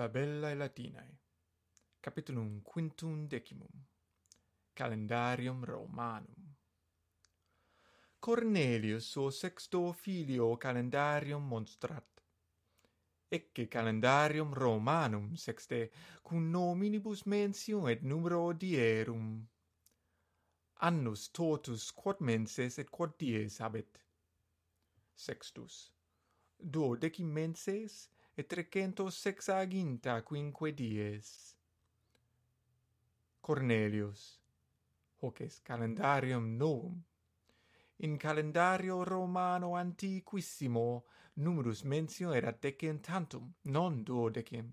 Fabellae Latinae Capitulum quintum decimum. Calendarium Romanum. Cornelius suo sexto filio calendarium monstrat. Ecce calendarium Romanum sexte cum nominibus mensium et numero dierum annus totus quod menses et quod dies habet. Sextus. Duo decim menses et trecento sexaginta quinque dies. Cornelius, hoc est calendarium novum, in calendario Romano antiquissimo numerus mentio erat decem tantum, non duodecim.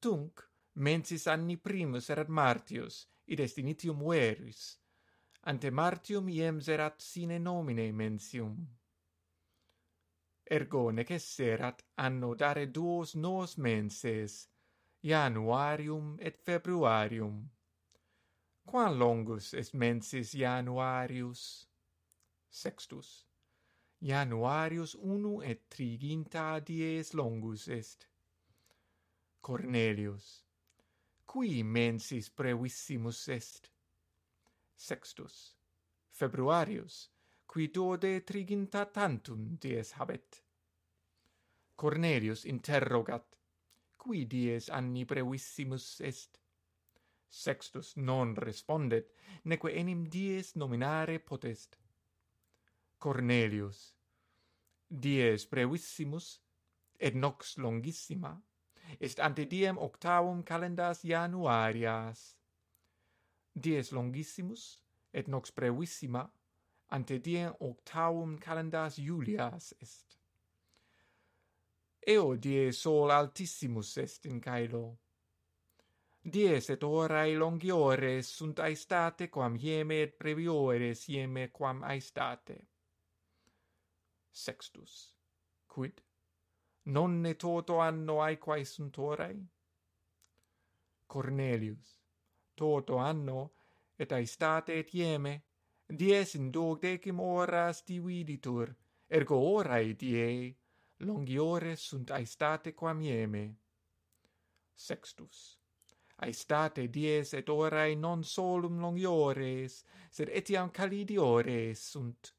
Tunc mensis anni primus erat Martius, id est initium veris, ante Martium iems erat sine nomine mensium ergo necesserat anno dare duos nos menses, januarium et februarium. Quam longus est mensis januarius? Sextus. Januarius unu et triginta dies longus est. Cornelius. Qui mensis brevissimus est? Sextus. Februarius qui duode triginta tantum dies habet. Cornelius interrogat, qui dies anni brevissimus est? Sextus non respondet, neque enim dies nominare potest. Cornelius, dies brevissimus, et nox longissima, est ante diem octavum calendas januarias. Dies longissimus, et nox brevissima, ante diem octavum calendas Julias est. Eo die sol altissimus est in Caelo. Dies et orae longiores sunt aestate quam ieme et previores ieme quam aestate. Sextus. Quid? Nonne toto anno aequae sunt orae? Cornelius. Toto anno et aestate et ieme dies in decim horas dividitur, ergo orae die, longiores sunt aestate quam ieme. Sextus. Aestate dies et orae non solum longiores, sed etiam calidiores sunt.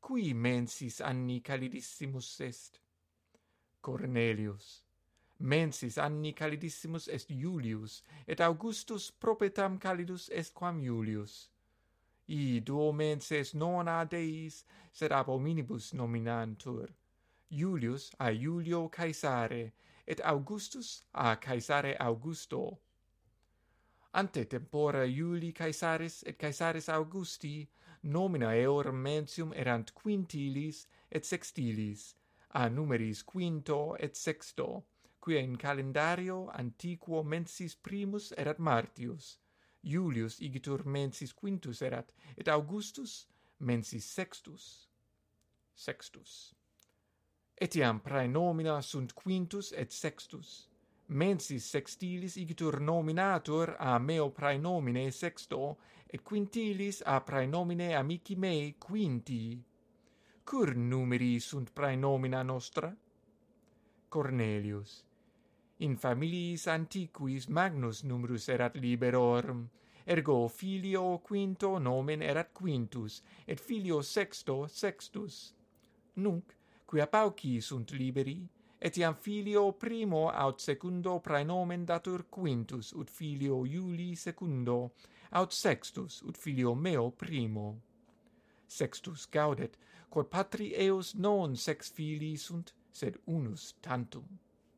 Qui mensis anni calidissimus est? Cornelius. Mensis anni calidissimus est Julius, et Augustus propetam calidus est quam Julius ido menses nona deis, sed ab hominibus nominantur. Julius a Julio Caesare, et Augustus a Caesare Augusto. Ante tempora Iuli Caesaris et Caesaris Augusti nomina eorum mensium erant quintilis et sextilis, a numeris quinto et sexto, quia in calendario antiquo mensis primus erat martius, Julius igitur mensis quintus erat, et Augustus mensis sextus. Sextus. Etiam prae nomina sunt quintus et sextus. Mensis sextilis igitur nominatur a meo praenomine sexto, et quintilis a praenomine amici mei quinti. Cur numeri sunt praenomina nostra? Cornelius In familiis antiquis magnus numerus erat liberorum, ergo filio quinto nomen erat quintus, et filio sexto sextus. Nunc, quia pauci sunt liberi, etiam filio primo aut secundo praenomen datur quintus, ut filio Iuli secundo, aut sextus, ut filio meo primo. Sextus gaudet, quod patri eos non sex filii sunt, sed unus tantum.